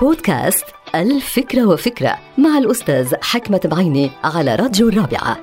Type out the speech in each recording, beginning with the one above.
بودكاست الفكرة وفكرة مع الأستاذ حكمة بعيني على راديو الرابعة.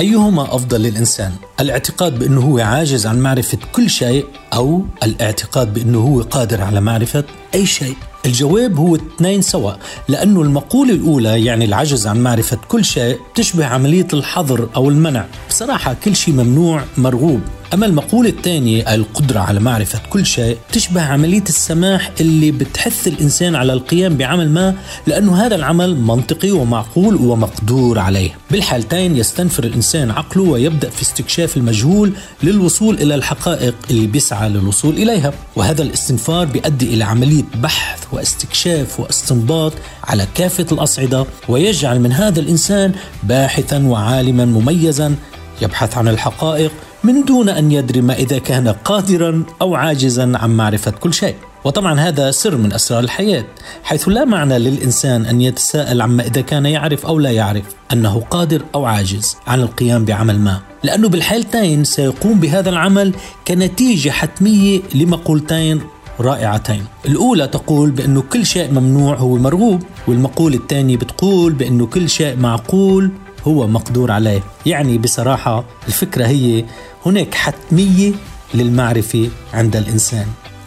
أيهما أفضل للإنسان؟ الاعتقاد بأنه هو عاجز عن معرفة كل شيء أو الاعتقاد بأنه هو قادر على معرفة أي شيء؟ الجواب هو اثنين سوا لأنه المقولة الأولى يعني العجز عن معرفة كل شيء تشبه عملية الحظر أو المنع. بصراحة كل شيء ممنوع مرغوب. أما المقولة الثانية القدرة على معرفة كل شيء تشبه عملية السماح اللي بتحث الإنسان على القيام بعمل ما لأنه هذا العمل منطقي ومعقول ومقدور عليه. بالحالتين يستنفر الإنسان عقله ويبدأ في استكشاف المجهول للوصول إلى الحقائق اللي بيسعى للوصول إليها. وهذا الاستنفار بيؤدي إلى عملية بحث واستكشاف واستنباط على كافة الأصعدة ويجعل من هذا الإنسان باحثا وعالما مميزا يبحث عن الحقائق من دون أن يدري ما إذا كان قادرا أو عاجزا عن معرفة كل شيء. وطبعا هذا سر من أسرار الحياة، حيث لا معنى للإنسان أن يتساءل عما إذا كان يعرف أو لا يعرف أنه قادر أو عاجز عن القيام بعمل ما، لأنه بالحالتين سيقوم بهذا العمل كنتيجة حتمية لمقولتين رائعتين الأولى تقول بأنه كل شيء ممنوع هو مرغوب والمقولة الثانية بتقول بأنه كل شيء معقول هو مقدور عليه. يعني بصراحة الفكرة هي هناك حتمية للمعرفة عند الإنسان.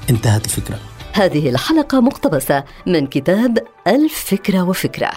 انتهت الفكرة. هذه الحلقة مقتبسة من كتاب الفكرة وفكرة.